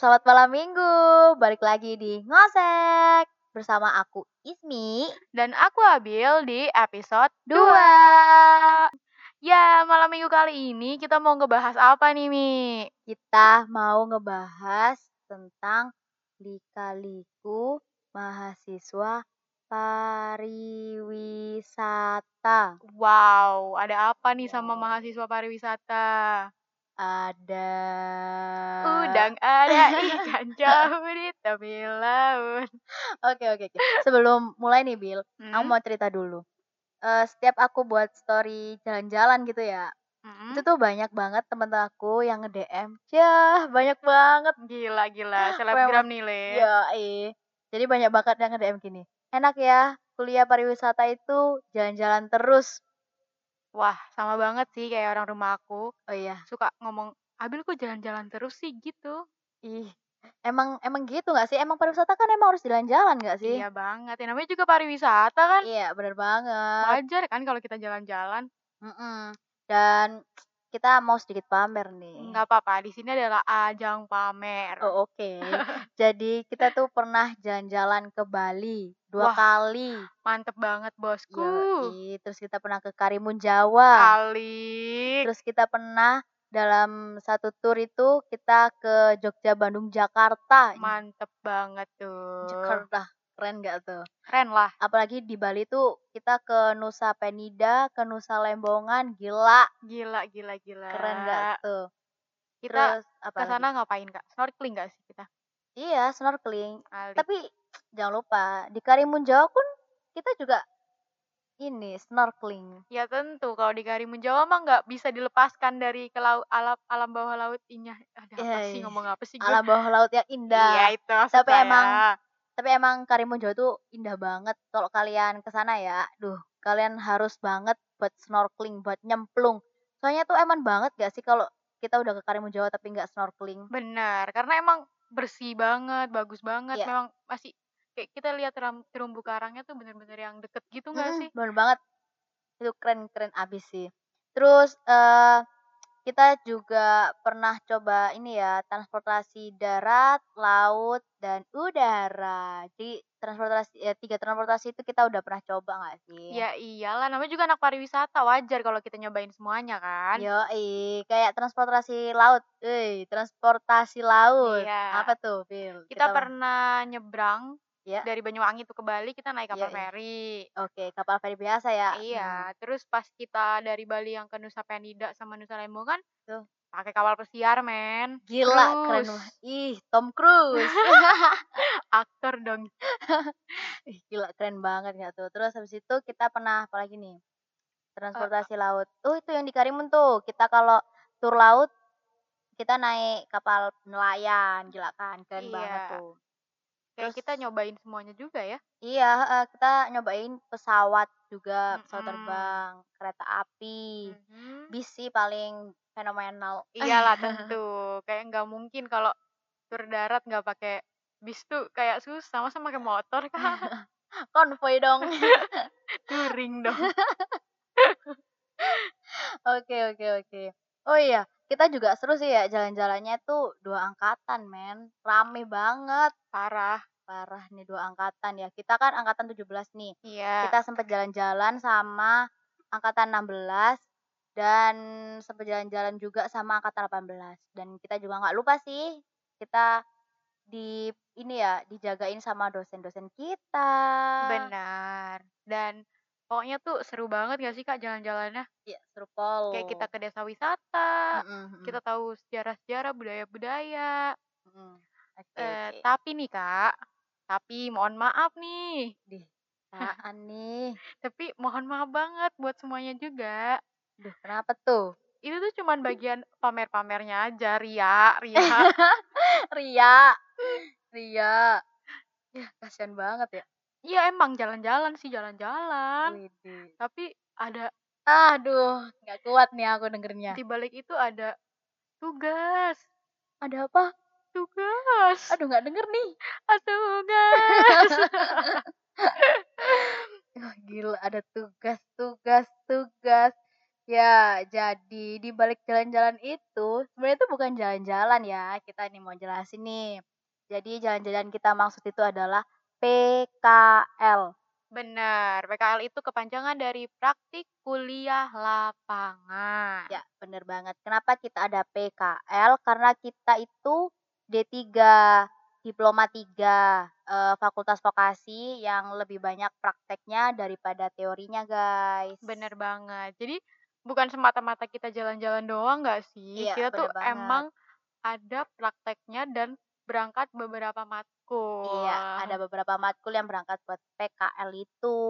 selamat malam minggu. Balik lagi di Ngosek bersama aku Ismi Dan aku Abil di episode 2. 2. Ya, malam minggu kali ini kita mau ngebahas apa nih, Mi? Kita mau ngebahas tentang lika-liku mahasiswa pariwisata. Wow, ada apa nih sama Wow. mahasiswa pariwisata? Ada Udang ada ikan jauh di tepi laut. Oke oke oke. Sebelum mulai nih Bil, aku Hmm? mau cerita dulu. Eh, setiap aku buat story jalan-jalan gitu ya, Mm-mm. itu tuh banyak banget temen aku yang nge-DM. Yah, banyak banget. Gila, gila. Memang- Selebgram nih, Le. Iya, eh. Jadi banyak banget yang nge-DM gini. Enak ya, kuliah pariwisata itu jalan-jalan terus. Wah, sama banget sih kayak orang rumah aku. Oh iya, Suka ngomong, Abil kok jalan-jalan terus sih gitu. ih. Emang emang gitu gak sih? Emang pariwisata kan emang harus jalan-jalan gak sih? Iya banget. Ya, namanya juga pariwisata kan. Iya, bener banget. Wajar kan kalau kita jalan-jalan. Mm-mm. Dan kita mau sedikit pamer nih. Nggak apa-apa, di sini adalah ajang pamer. Oh, oke. Jadi kita tuh pernah jalan-jalan ke Bali dua Wah, kali. Mantep banget, bosku. Yoi. Terus kita pernah ke Karimun Jawa. Alik. Terus kita pernah dalam satu tour itu kita ke Jogja, Bandung, Jakarta. Mantep banget tuh. Jakarta. Keren gak tuh? Keren lah. Apalagi di Bali tuh kita ke Nusa Penida, ke Nusa Lembongan. Gila. Gila, gila, gila. Keren gak tuh? Kita Terus apa ke sana ngapain, Kak? Snorkeling gak sih kita? Iya, snorkeling. Alik. Tapi jangan lupa di Karimun Jawa pun kita juga ini snorkeling. Ya tentu, kalau di Karimun Jawa mah nggak bisa dilepaskan dari ke lau- alam, alam bawah laut inya. Ada apa Iya, sih iya. ngomong apa sih gue? Alam bawah laut yang Iya indah. itu maksud Tapi saya. emang tapi emang Karimun Jawa tuh indah banget. Kalau kalian ke sana ya, duh, kalian harus banget buat snorkeling, buat nyemplung. Soalnya tuh eman banget gak sih kalau kita udah ke Karimun Jawa tapi nggak snorkeling? Benar, karena emang bersih banget, bagus banget. Iya. Memang masih kayak kita lihat terumbu karangnya tuh bener-bener yang deket gitu nggak Mm-mm, sih? bener banget. Itu keren-keren abis sih. Terus eh kita juga pernah coba ini ya, transportasi darat, laut, dan udara. Jadi transportasi ya, tiga transportasi itu kita udah pernah coba nggak sih? Ya iyalah, namanya juga anak pariwisata, wajar kalau kita nyobain semuanya kan? Yoi, kayak transportasi laut. Eh, transportasi laut. Iya. Apa tuh, Phil? Kita pernah nyebrang Ya. dari Banyuwangi tuh ke Bali, kita naik kapal Iya, iya. feri. Oke, kapal feri biasa ya. Iya, terus pas kita dari Bali yang ke Nusa Penida sama Nusa Lembongan, Tuh. pakai kapal pesiar, men. Gila, keren banget. Ih, Tom Cruise. Aktor dong. Ih, gila keren banget nggak tuh. Terus habis itu kita pernah apa lagi nih? Transportasi laut. Oh, itu yang di Karimun tuh. Kita kalau tur laut kita naik kapal nelayan, gila kan? Keren banget Iya. tuh. Terus- kita nyobain semuanya juga ya. Iya, heeh, kita nyobain pesawat juga, pesawat Mm-mm. terbang, kereta api. Mhm. Bis sih paling fenomenal. Iyalah tentu. Kayak nggak mungkin kalau tur darat nggak pakai bis tuh kayak susah. Masa pakai motor kan? Konvoy dong. Touring dong. Oke, oke, oke. Oh iya, kita juga seru sih ya jalan-jalannya tuh dua angkatan, men. Rame banget. Parah. Parah nih dua angkatan ya. Kita kan angkatan 17 nih. Iya. Kita sempat jalan-jalan sama angkatan 16 dan sempat jalan-jalan juga sama angkatan 18. Dan kita juga nggak lupa sih kita di ini ya dijagain sama dosen-dosen kita. Benar. Dan pokoknya tuh seru banget gak sih Kak jalan-jalannya? Iya, seru pol. Kayak kita ke desa wisata, mm. kita tahu sejarah-sejarah, budaya-budaya. Mm. Oke, Eh, oke. tapi nih Kak, tapi mohon maaf nih. Dih, apaan nih? Tapi mohon maaf banget buat semuanya juga. Duh, kenapa tuh? Itu tuh cuman bagian pamer-pamernya aja, ria, ria. Ria. Ria. Ya, kasihan banget ya. Iya emang jalan-jalan sih jalan-jalan. Tapi ada Aduh, nggak kuat nih aku dengernya. di balik itu ada tugas. Ada apa? Tugas. Aduh, nggak denger nih. Ah, tugas. Wah, gila ada tugas, tugas, tugas. Ya, jadi di balik jalan-jalan itu, sebenarnya itu bukan jalan-jalan ya, kita nih mau jelasin nih. Jadi jalan-jalan kita maksud itu adalah PKL. Bener, PKL itu kepanjangan dari praktik kuliah lapangan. Ya, bener banget. Kenapa kita ada PKL? Karena kita itu D3, diploma 3, eee, fakultas vokasi yang lebih banyak prakteknya daripada teorinya, guys. Bener banget. Jadi bukan semata-mata kita jalan-jalan doang nggak sih? Iya, Kita tuh banget. emang ada prakteknya dan berangkat beberapa Iya, matkul. ada beberapa matkul yang berangkat buat PKL itu.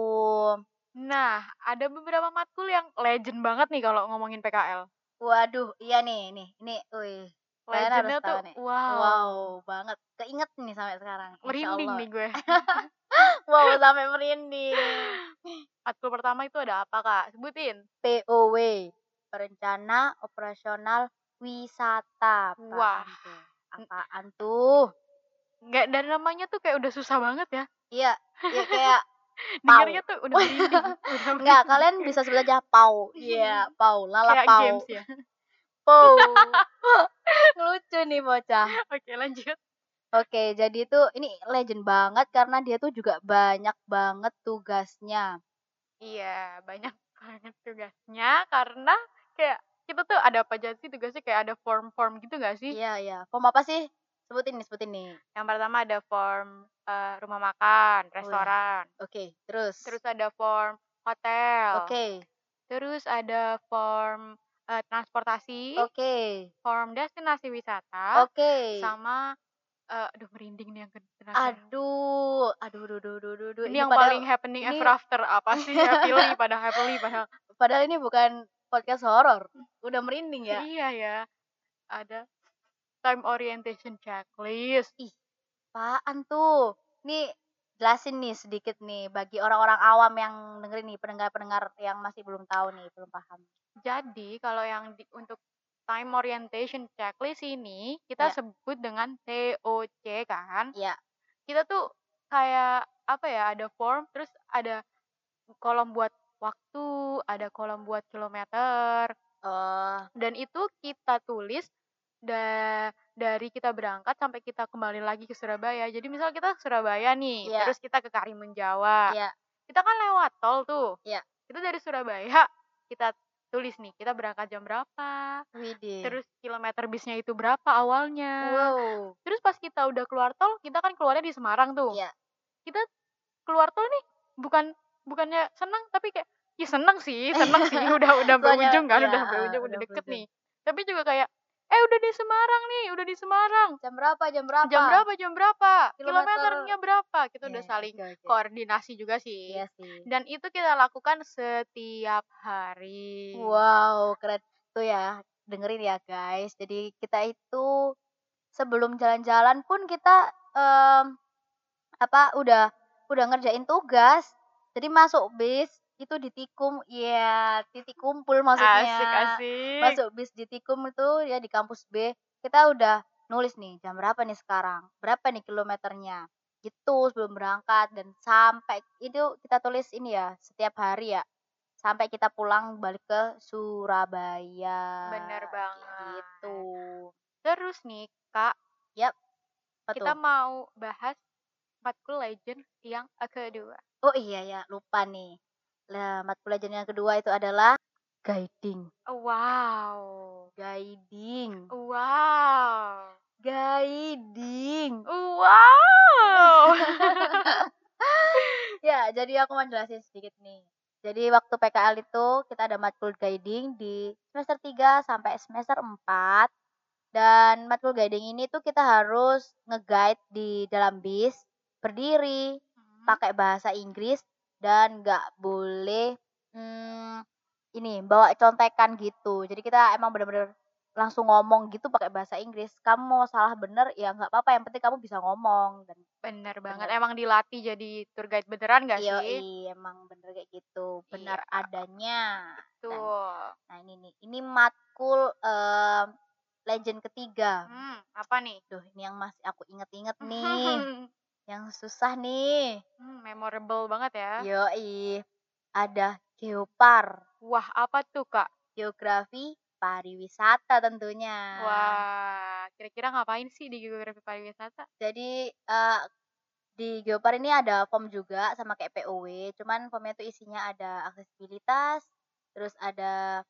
Nah, ada beberapa matkul yang legend banget nih kalau ngomongin PKL. Waduh, iya nih nih, ini, wih, Legendnya tuh nih. wow, Wow banget, keinget nih sampai sekarang, merinding nih gue. Wow, sampai merinding. Matkul pertama itu ada apa, Kak? Sebutin. POW, Perencana Operasional Wisata. Wah. Tuh? Apaan tuh? Nggak dari namanya tuh kayak udah susah banget ya. Iya, iya kayak Dengarnya tuh udah merinding, merinding. kalian bisa sebut aja PAU. Iya, PAU, lala Kayak PAU. games ya. PAU. Lucu nih bocah. Oke, lanjut. Oke, jadi itu ini legend banget karena dia tuh juga banyak banget tugasnya. Iya, banyak banget tugasnya karena kayak kita tuh ada apa aja sih tugasnya kayak ada form-form gitu gak sih? Iya, iya. Form apa sih? Sebutin nih, sebutin nih. Yang pertama ada form eh, rumah makan, Wih. restoran. Oke, terus. Terus ada form hotel. Oke, Terus ada form eh, transportasi, oke, form destinasi wisata, oke. sama eh, aduh merinding nih yang kedua. Aduh, aduh, aduh, aduh, aduh, aduh. Ini yang padahal, paling happening ini- ever after apa sih? Happily pada happily padahal. padahal ini bukan podcast horor. Udah merinding ya. Iya ya. Ada time orientation checklist. Apaan tuh? Nih, jelasin nih sedikit nih bagi orang-orang awam yang dengerin nih, pendengar-pendengar yang masih belum tahu nih, belum paham. Jadi kalau yang di, untuk time orientation checklist ini kita Ya. sebut dengan TOC kan. Iya. Kita tuh kayak apa ya? Ada form terus ada kolom buat waktu, ada kolom buat kilometer Oh, dan itu kita tulis da dari kita berangkat sampai kita kembali lagi ke Surabaya. Jadi misal kita ke Surabaya nih, Iya. terus kita ke Karimun Jawa. iya. Kita kan lewat tol tuh. Iya. Kita dari Surabaya kita tulis nih kita berangkat jam berapa, Widih. terus kilometer bisnya itu berapa awalnya. wow. Terus pas kita udah keluar tol, kita kan keluarnya di Semarang tuh. Iya. Kita keluar tol nih bukan bukannya senang tapi kayak ya senang sih, senang sih udah udah berujung kan, iya, udah berujung, udah udah deket berujung. nih. Tapi juga kayak eh udah di Semarang nih, udah di Semarang. Jam berapa? Jam berapa? Jam berapa? Jam berapa? Kilometer- Kilometernya berapa? Kita udah Iya, saling oke, oke. koordinasi juga sih. Iya sih. Dan itu kita lakukan setiap hari. Wow, keren tuh ya. Dengerin ya, guys. Jadi kita itu sebelum jalan-jalan pun kita em, apa udah udah ngerjain tugas. Jadi masuk bis itu ditikum, ya titik kumpul maksudnya. Asik, asik. Masuk bis ditikum itu ya di kampus B. Kita udah nulis nih jam berapa nih sekarang, berapa nih kilometernya. Gitu sebelum berangkat dan sampai itu kita tulis ini ya setiap hari ya sampai kita pulang balik ke Surabaya. Bener banget. Gitu. Terus nih, Kak, Apa kita tuh? mau bahas matkul legend yang kedua. Oh iya ya, lupa nih. Lah, matkul legend yang kedua itu adalah guiding. Wow. Guiding. Wow. Guiding. Wow. Ya, jadi aku mau jelasin sedikit nih. Jadi waktu PKL itu kita ada matkul guiding di semester 3 sampai semester 4. Dan matkul guiding ini tuh kita harus nge-guide di dalam bis, berdiri, Hmm, pakai bahasa Inggris dan nggak boleh hmm, ini bawa contekan gitu. Jadi kita emang bener-bener langsung ngomong gitu pakai bahasa Inggris. Kamu mau salah bener ya nggak apa-apa. Yang penting kamu bisa ngomong dan Bener banget. Bener. Emang dilatih jadi tour guide beneran gak Iya, sih? emang bener kayak gitu, benar Iya. adanya. Tuh. Nah ini nih, ini matkul em, legend ketiga. Hmm, apa nih? Duh, ini yang masih aku inget-inget nih, yang susah nih. Hmm, memorable banget ya. Yoi, ada geopar. Wah, apa tuh, Kak? geografi pariwisata tentunya. Wah, kira-kira ngapain sih di geografi pariwisata? Jadi, eee, di Geopar ini ada form juga sama kayak POW, cuman formnya itu isinya ada aksesibilitas, terus ada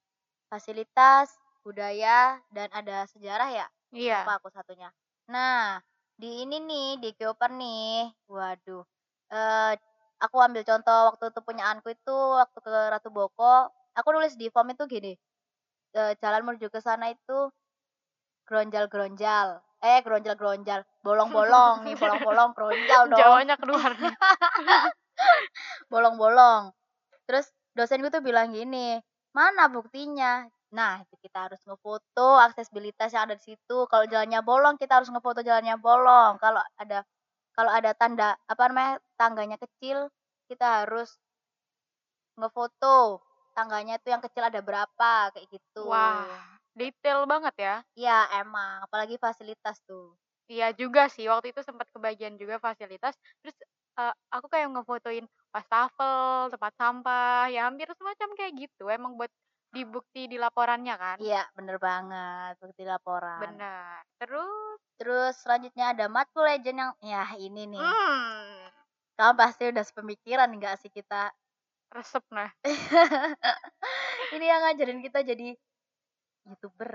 fasilitas, budaya, dan ada sejarah ya? Iya. Lupa aku satunya. Nah, di ini nih, di Geopar nih, waduh, eee, aku ambil contoh waktu itu punyaanku itu waktu ke Ratu Boko, aku nulis di form itu gini, eee, jalan menuju ke sana itu gronjal-gronjal, eh, gronjal-gronjal, bolong-bolong nih, bolong-bolong, gronjal dong. Jawanya keluar. Bolong-bolong. Terus dosenku tuh bilang gini, "Mana buktinya?" Nah, kita harus ngefoto aksesibilitas yang ada di situ. Kalau jalannya bolong, kita harus ngefoto jalannya bolong. Kalau ada kalau ada tanda apa namanya, tangganya kecil, kita harus ngefoto tangganya itu yang kecil ada berapa, kayak gitu. Wah, detail banget ya. Iya, emang, apalagi fasilitas tuh. Iya juga sih, waktu itu sempat kebagian juga fasilitas, terus, eee, aku kayak ngefotoin wastafel, tempat sampah, ya hampir semacam kayak gitu, emang buat di bukti di laporannya kan. Iya, bener banget, bukti laporan. Benar. Terus? Terus selanjutnya ada matkul legend yang ya ini nih. Mmm. Kamu pasti udah sepemikiran nggak sih kita? Resep nah. Ini yang ngajarin kita jadi YouTuber.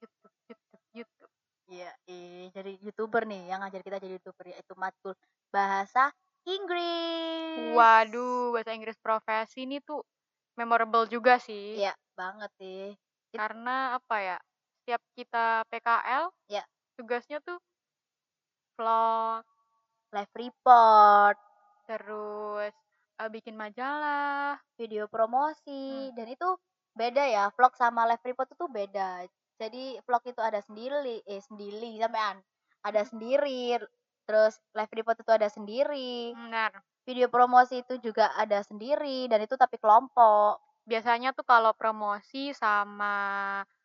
YouTube YouTube YouTube. Iya, ih, jadi YouTuber nih yang ngajarin kita jadi YouTuber yaitu matkul bahasa Inggris. Waduh, bahasa Inggris profesi ini tuh memorable juga sih. Iya, banget sih. Karena apa ya, setiap kita PKL, Ya. tugasnya tuh vlog, live report, terus, eee, bikin majalah. video promosi, Hmm. dan itu beda ya, vlog sama live report itu beda. Jadi vlog itu ada sendiri eh, sendiri sampean, ada sendiri, terus live report itu ada sendiri, Benar. Video promosi itu juga ada sendiri, dan itu tapi kelompok. Biasanya tuh kalau promosi sama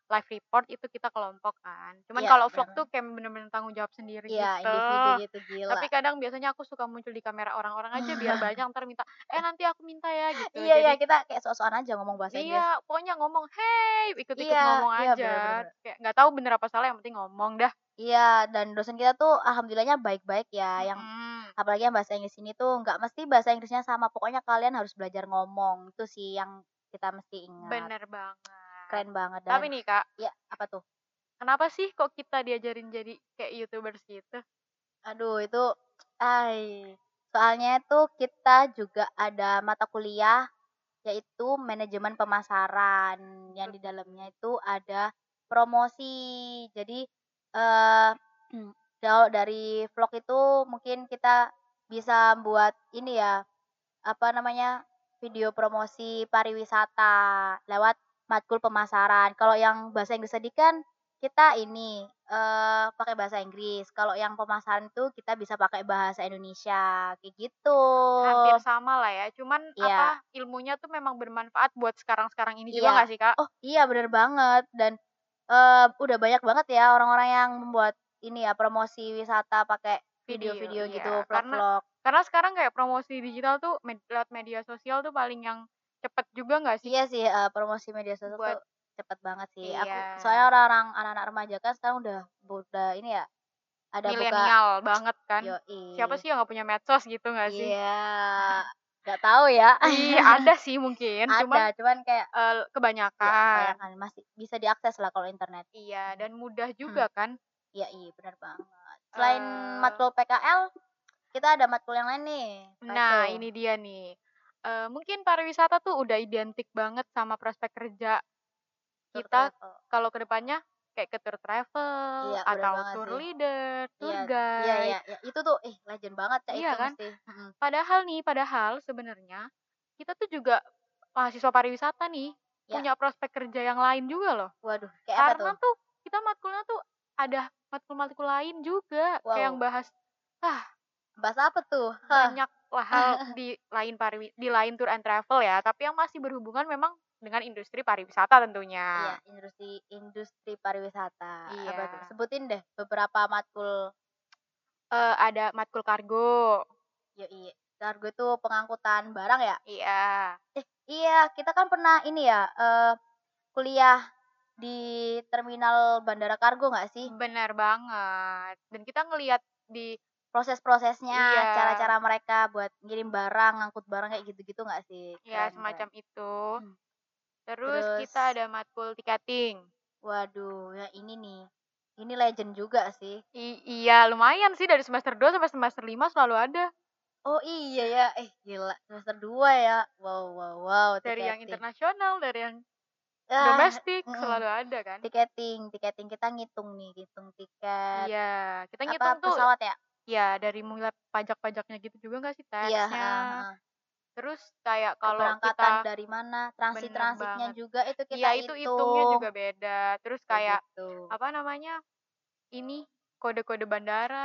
live report itu kita kelompok kan. Cuman Iya, kalau vlog bener. tuh kayak bener-bener tanggung jawab sendiri Iya, gitu. individu gitu, gila. Tapi kadang biasanya aku suka muncul di kamera orang-orang aja biar banyak entar minta, "Eh, nanti aku minta ya," gitu. Iya iya, kita kayak sok-sokan aja ngomong bahasa Inggris. Iya, pokoknya ngomong, "Hey!" ikut-ikut Iya, ngomong iya, aja. bener bener. Kayak nggak tahu bener apa salah yang penting ngomong dah. Iya, dan dosen kita tuh alhamdulillahnya baik-baik ya, yang apalagi yang bahasa Inggris ini tuh nggak mesti bahasa Inggrisnya sama, pokoknya kalian harus belajar ngomong, itu sih yang kita mesti ingat. Bener banget. Keren banget dan Tapi nih, Kak, ya, apa tuh? kenapa sih kok kita diajarin jadi kayak YouTubers gitu? Aduh, itu ai, soalnya itu kita juga ada mata kuliah yaitu manajemen pemasaran, yang di dalamnya itu ada promosi. Jadi, eee, kalau dari vlog itu mungkin kita bisa buat ini ya, apa namanya, video promosi pariwisata lewat matkul pemasaran. Kalau yang bahasa Inggris tadi kan kita ini, eee, pakai bahasa Inggris, kalau yang pemasaran itu kita bisa pakai bahasa Indonesia, kayak gitu. Hampir sama lah ya, cuman Iya. apa, ilmunya tuh memang bermanfaat buat sekarang-sekarang ini juga Iya. nggak sih, Kak? Oh, iya bener banget dan, eee, udah banyak banget ya orang-orang yang membuat ini ya, promosi wisata pakai Video, video-video iya. gitu, Karena vlog-vlog. karena sekarang kayak promosi digital tuh med lewat media sosial tuh paling yang cepet juga nggak sih? Iya sih, eee, promosi media sosial Buat tuh cepet banget sih. Aku Iya. soalnya orang-orang anak-anak remaja kan sekarang udah udah ini ya, ada buka Milenial banget kan. Siapa yoi. sih yang nggak punya medsos gitu nggak sih? Iya, nggak tahu ya. Ih, ada sih mungkin, cuman, Ada, cuman kayak eee, ya kebanyakan. kebanyakan masih bisa diakses lah kalau internet. Iya, dan mudah Hmm. juga kan. Iya iya, bener banget. Selain Eee matkul PKL, kita ada matkul yang lain nih, Nah, ini dia nih. Eee, mungkin pariwisata tuh udah identik banget sama prospek kerja kita kalau ke depannya kayak ke tour travel Iya, atau tour sih. leader, tour Iya iya guide. iya iya, itu tuh, ih legend banget Kak Iya itu kan? mesti, mhm. Padahal nih, padahal sebenarnya kita tuh juga mahasiswa pariwisata nih, Ya. punya prospek kerja yang lain juga loh. Waduh, kayak apa Karena tuh? tuh kita matkulnya tuh ada matkul-matkul lain juga, kayak yang Wow. bahas ah, Bahas apa tuh? Hah. banyak lah hal di lain pariwi di lain tour and travel ya, tapi yang masih berhubungan memang dengan industri pariwisata tentunya. Iya, industri industri pariwisata. Apa tuh? Iya. Sebutin deh beberapa matkul. Eee, ada matkul kargo. Yoi, kargo itu pengangkutan barang ya? Iya. Eh, iya, kita kan pernah ini ya, eee, kuliah di terminal bandara kargo nggak sih? Benar banget, dan kita ngelihat di Proses-prosesnya, Iya. cara-cara mereka buat ngirim barang, ngangkut barang kayak gitu-gitu nggak sih? Ya keren. semacam itu. Mmm. Terus Terus kita ada matkul tiketing. Waduh, ya ini nih, ini legend juga sih. I iya lumayan sih dari semester 2 sampai semester 5 selalu ada. Oh iya ya, eh gila semester 2 ya, wow wow wow, Dari yang tiketing. internasional, dari yang Ah, domestik, mhm, selalu ada kan. tiketing tiketing kita ngitung nih, ngitung tiket Iya, kita apa, ngitung tuh pesawat ya? ya dari mulai pajak-pajaknya gitu juga nggak sih, Iya. Terus kayak kalau kita dari mana, transit-transitnya banget. juga itu kita itu hitungnya hitung. juga beda. Terus Kayak gitu. apa namanya, ini, kode-kode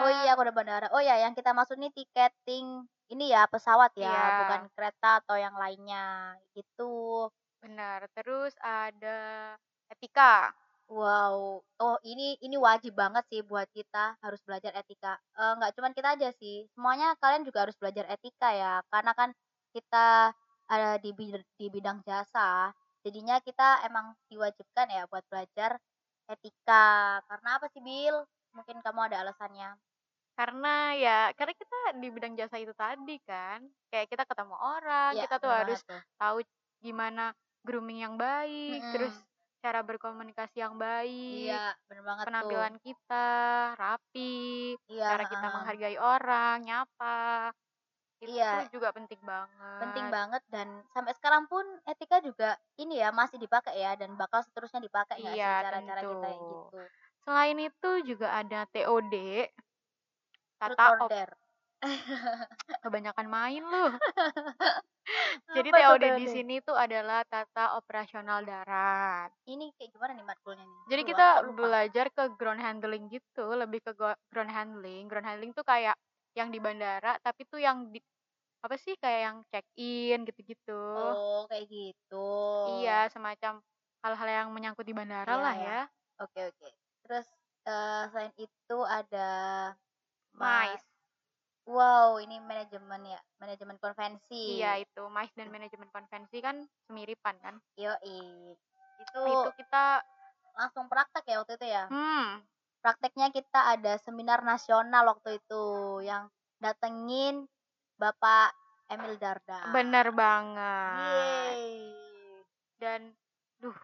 Oh iya, bandara. kode bandara. Oh ya, yang kita maksud nih tiketing ini ya, pesawat ya, bukan Iya. kereta atau yang lainnya, gitu. Benar, terus ada etika. Wow, oh ini ini wajib banget sih buat kita, harus belajar etika. Eee, nggak cuman kita aja sih, semuanya kalian juga harus belajar etika ya, karena kan kita ada di di bidang jasa, jadinya kita emang diwajibkan ya buat belajar etika. Karena apa sih, Bil? Mungkin kamu ada alasannya? Karena ya, karena kita di bidang jasa itu tadi kan, kayak kita ketemu orang, Iya, kita tuh harus tuh. tahu gimana grooming yang baik, terus Mhm. cara berkomunikasi yang baik, Iya, bener banget tuh. penampilan kita rapi, Iya, cara kita heeh. menghargai orang, nyapa, itu Iya. juga penting Penting banget. banget dan sampai sekarang pun etika juga ini ya, masih dipakai ya, dan bakal seterusnya dipakai Iya, cara-cara kita kayak gitu? Selain itu juga ada TOD, Truth tata or op dare? kebanyakan main lu. Jadi Apa TOD di sini tuh adalah tata operasional darat. Ini kayak gimana nih matkulnya nih? Jadi kita lupa. belajar ke ground handling gitu, lebih ke ground handling. Ground handling tuh kayak yang di bandara, tapi tuh yang di apa sih, kayak yang check-in gitu-gitu. Oh, kayak gitu. Iya, semacam hal-hal yang menyangkut di bandara Iya lah ya. ya. Oke oke. Terus, eee, selain itu ada MICE. wow, ini manajemen ya, manajemen konvensi. Iya itu, MICE dan manajemen konvensi kan semiripan kan. Yoi. Itu Itu kita langsung praktek ya waktu itu ya? hmm, Prakteknya kita ada seminar nasional waktu itu, yang datengin Bapak Emil Dardak. bener banget. Yeay. Dan, duh,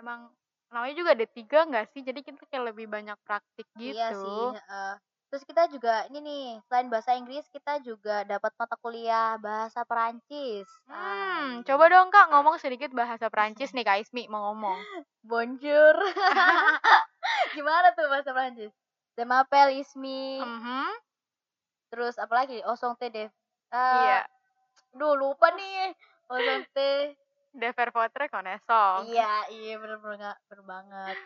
emang namanya juga D3 nggak sih? Jadi kita kayak lebih banyak praktik Iya sih, gitu. heeh. Terus kita juga ini nih, selain bahasa Inggris kita juga dapat mata kuliah bahasa Perancis. Hmm, Ai. coba dong Kak ngomong sedikit bahasa Perancis nih Kak Ismi mau ngomong. Bonjour. Gimana tuh bahasa Perancis? Je m'appelle Ismi. Mhm. Terus apa lagi? Enchanté eee, Iya. duh lupa nih. Enchanté De faire votre connaissance. Iya iya, bener bener bener banget.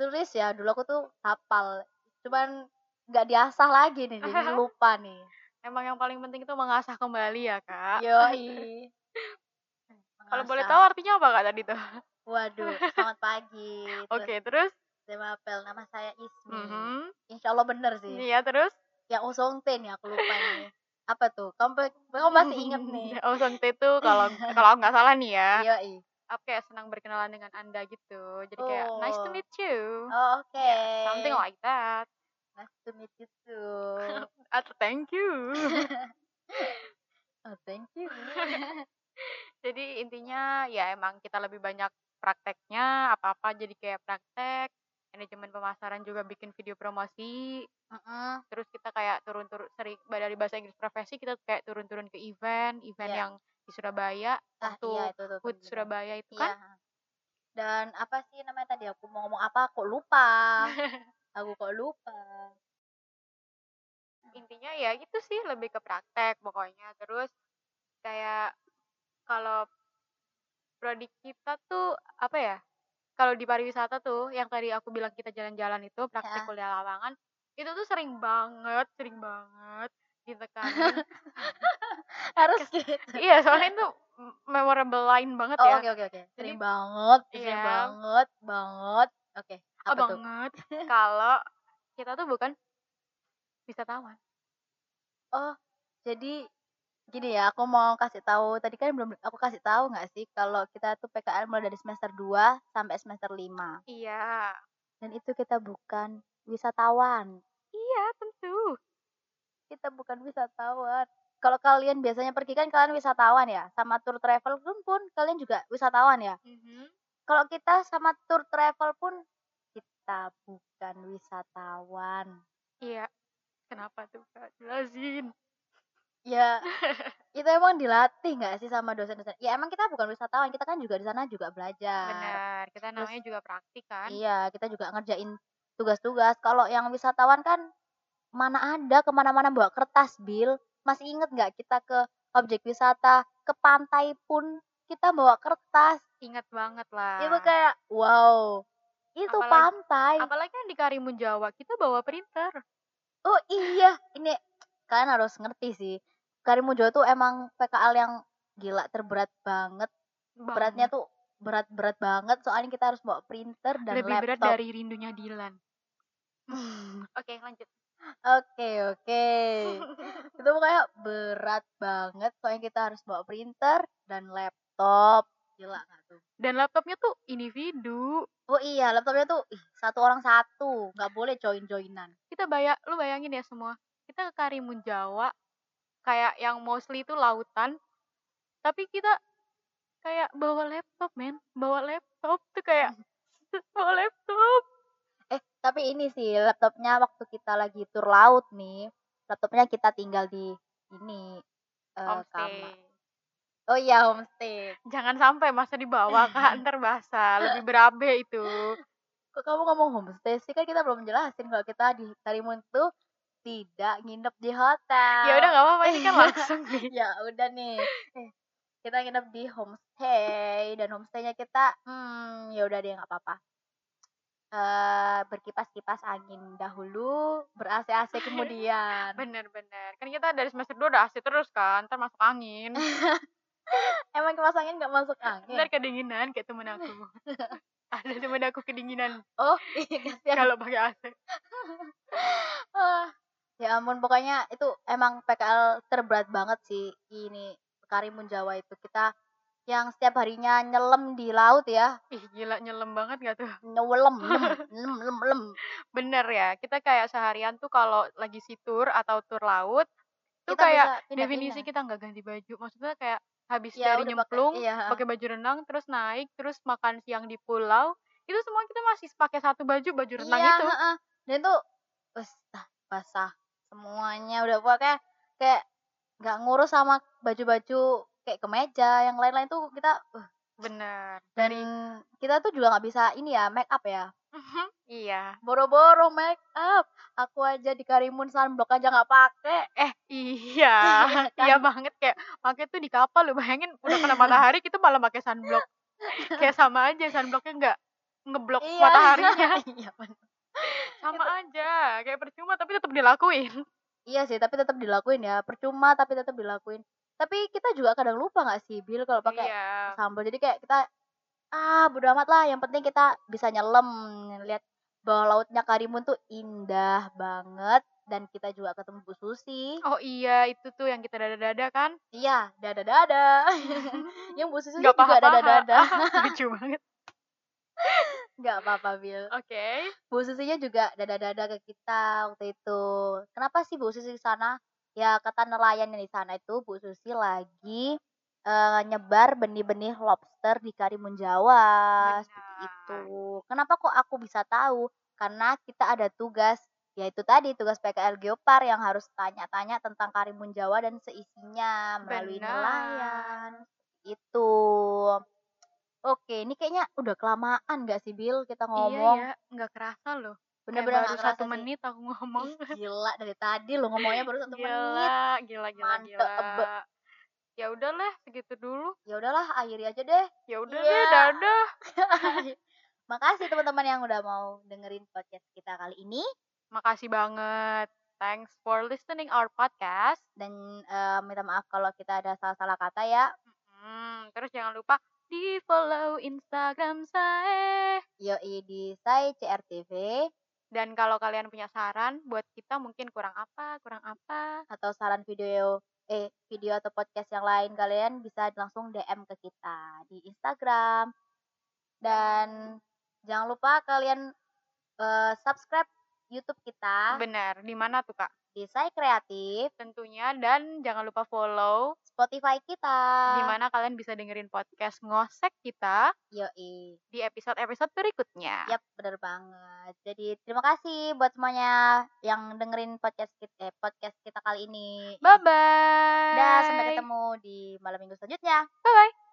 Tulis ya, dulu aku tuh hafal, cuman nggak diasah lagi nih, jadi lupa nih. Emang yang paling penting itu mengasah kembali ya Kak. Yoi. Kalau boleh tahu artinya apa Kak tadi tuh? Waduh, selamat pagi. Oke, terus? Je m'appelle, nama saya Ismi. Mhm. Insya Allah bener sih. Iya, terus? Yang Enchanté nih, aku lupa nih. Apa tuh? Kamu kamu masih inget nih? Enchanté itu kalau kalau aku nggak salah nih ya, Yoi. aku kayak senang berkenalan dengan Anda gitu. Jadi kayak, "Nice to Oh. meet you." Oh, oke. Ya, something like that. Nice to meet you too. Atau thank you. Oh, thank you. Jadi intinya ya emang kita lebih banyak prakteknya, apa-apa jadi kayak praktek, manajemen pemasaran juga bikin video promosi, Heeh. terus kita kayak turun-turun sering dari bahasa Inggris profesi kita kayak turun-turun ke event, event Iya. yang di Surabaya, Ah, waktu iya itu tuh HUT temen. Surabaya itu Iya. kan. Dan apa sih namanya tadi aku mau ngomong apa kok lupa. Aku kok lupa. Intinya ya gitu sih, lebih ke praktek pokoknya. Terus kayak kalau prodi kita tuh apa ya, kalau di pariwisata tuh yang tadi aku bilang kita jalan-jalan itu praktek Heeh. kuliah lapangan, itu tuh sering banget sering banget ditekanin. Harus Kes gitu. iya, soalnya itu memorable line banget Oh, ya. oke oke oke. Jadi Sering banget, sering iya. banget, banget. Oke, Oh, apa tuh? banget. Kalau kita tuh bukan wisatawan. Oh, jadi Gini ya, aku mau kasih tahu, tadi kan belum aku kasih tahu nggak sih kalau kita tuh PKL mulai dari semester 2 sampai semester 5. Iya. Dan itu kita bukan wisatawan. Iya, tentu. Kita bukan wisatawan. Kalau kalian biasanya pergi kan kalian wisatawan ya, sama tour travel pun pun kalian juga wisatawan ya. Mhm. Kalau kita sama tour travel pun kita bukan wisatawan. Iya. Kenapa tuh, Kak? Jelasin. Ya, itu emang dilatih nggak sih sama dosen-dosen? Ya emang kita bukan wisatawan, kita kan juga di sana juga belajar. Benar, kita Terus namanya juga praktik kan. iya, kita juga ngerjain tugas-tugas. Kalau yang wisatawan kan mana ada ke mana mana bawa kertas, Bil. Masih inget nggak kita ke objek wisata, ke pantai pun kita bawa kertas. Ingat banget Itu lah. kayak wow, itu Apalagi pantai. apalagi yang di Karimun Jawa, kita bawa printer. Oh iya, ini kalian harus ngerti sih. Karimun Jawa tuh emang PKL yang gila terberat banget. Beratnya Banget. tuh berat-berat banget soalnya kita harus bawa printer dan Lebih berat laptop. dari rindunya Dilan. Oke, lanjut. Oke, oke. Itu pokoknya berat banget soalnya kita harus bawa printer dan laptop. Gila nggak tuh? Dan laptopnya tuh individu. Oh iya, laptopnya tuh ih, satu orang satu, nggak boleh join-joinan. Kita bayang, lu bayangin ya semua. Kita ke Karimun Jawa, kayak yang mostly itu lautan. Tapi kita kayak bawa laptop, men. Bawa laptop tuh kayak bawa laptop. Eh, tapi ini sih laptopnya waktu kita lagi tur laut nih, laptopnya kita tinggal di ini eh, kamar. Homestay. Oh iya, homestay. Jangan sampai masa di bawah, Kak. Ntar basah. Lebih berabe itu. Kok kamu ngomong homestay sih? Kan kita belum jelasin kalau kita di Karimun tuh tidak nginep di hotel. Ya udah nggak apa-apa ini kan langsung nih. ya udah nih. Eh, Kita nginep di homestay dan homestaynya kita hmm ya udah deh nggak apa-apa. Eh berkipas-kipas angin dahulu, ber-AC-AC kemudian. Bener-bener. Kan kita dari semester 2 udah AC terus kan. Ntar masuk angin. Emang kipas angin nggak masuk angin? Ntar kedinginan kayak temen aku. Ada temen aku kedinginan Oh, iya kasihan. kalau pakai AC. Ah, ya ampun pokoknya itu emang PKL terberat banget sih ini Karimun Jawa itu kita yang setiap harinya nyelam di laut ya Ih gila nyelam banget gak tuh? nyelem lem lem lem lem Bener ya. Kita kayak seharian tuh kalau lagi si tour atau tur laut. Tuh kita kayak definisi kita nggak ganti baju. Maksudnya kayak habis ya dari udah pakai nyemplung. iya pakai baju renang terus naik terus makan siang di pulau itu semua kita masih pakai satu baju baju renang iya itu heeh. dan itu basah basah semuanya. Udah pokoknya kayak nggak ngurus sama baju-baju kayak kemeja yang lain-lain tuh kita uh, bener. Dan dari kita tuh juga nggak bisa ini ya make up ya. Iya. Boro-boro make up. Aku aja di Karimun sunblock aja nggak pakai. Eh iya. Kan? iya banget kayak pakai tuh di kapal lu bayangin udah kena matahari kita malah pakai sunblock. Kayak sama aja sunblocknya nggak ngeblok iya. mataharinya. Iya bener. Sama aja kayak percuma tapi tetap dilakuin. Iya sih tapi tetap dilakuin ya percuma tapi tetap dilakuin. Tapi kita juga kadang lupa nggak sih Bill kalau pakai iya. sambal? Jadi kayak kita ah bodo amat lah yang penting kita bisa nyelam. Lihat bawah lautnya Karimun tuh indah banget dan kita juga ketemu Bu Susi oh iya itu tuh yang kita dada-dada kan? Iya dada dada yang Bu Susi nggak juga dada paha-paha. dada lucu banget nggak apa-apa Bill oke Bu Susinya juga dada-dada ke kita waktu itu. Kenapa sih Bu Susi di sana? Ya kata nelayan yang di sana itu Bu Susi lagi eh, nyebar benih-benih lobster di Karimun Jawa seperti itu. Kenapa kok aku bisa tahu? Karena kita ada tugas yaitu tadi tugas PKL Geopar yang harus tanya-tanya tentang Karimun Jawa dan seisinya melalui benar nelayan. Itu. Oke, ini kayaknya udah kelamaan gak sih Bill kita Iya ngomong? ya, nggak kerasa loh. Bener-bener baru satu sih. menit aku ngomong. Ih, gila dari tadi lo ngomongnya baru satu menit. Gila, gila, gila, Mantep. gila. Ya udahlah, segitu dulu. Ya udahlah, akhiri aja deh. Ya udah Iya. deh, dadah. Makasih teman-teman yang udah mau dengerin podcast kita kali ini Makasih banget. Thanks for listening our podcast. dan eh, minta maaf kalau kita ada salah-salah kata ya. Hmm, terus jangan lupa di follow Instagram saya. Yoi di Sai CRTV Dan kalau kalian punya saran buat kita mungkin kurang apa, kurang apa, atau saran video eh, video atau podcast yang lain, kalian bisa langsung DM ke kita di Instagram. Dan jangan lupa kalian, eee, subscribe YouTube kita. Benar, di mana tuh, Kak? Di Say Kreatif. Tentunya dan jangan lupa follow Spotify kita. Di mana kalian bisa dengerin podcast ngosek kita. Yoi. Di episode-episode berikutnya. Yap, bener banget. Jadi terima kasih buat semuanya yang dengerin podcast kita, eh, podcast kita kali ini. Bye bye. Dah, sampai ketemu di malam minggu selanjutnya. Bye bye.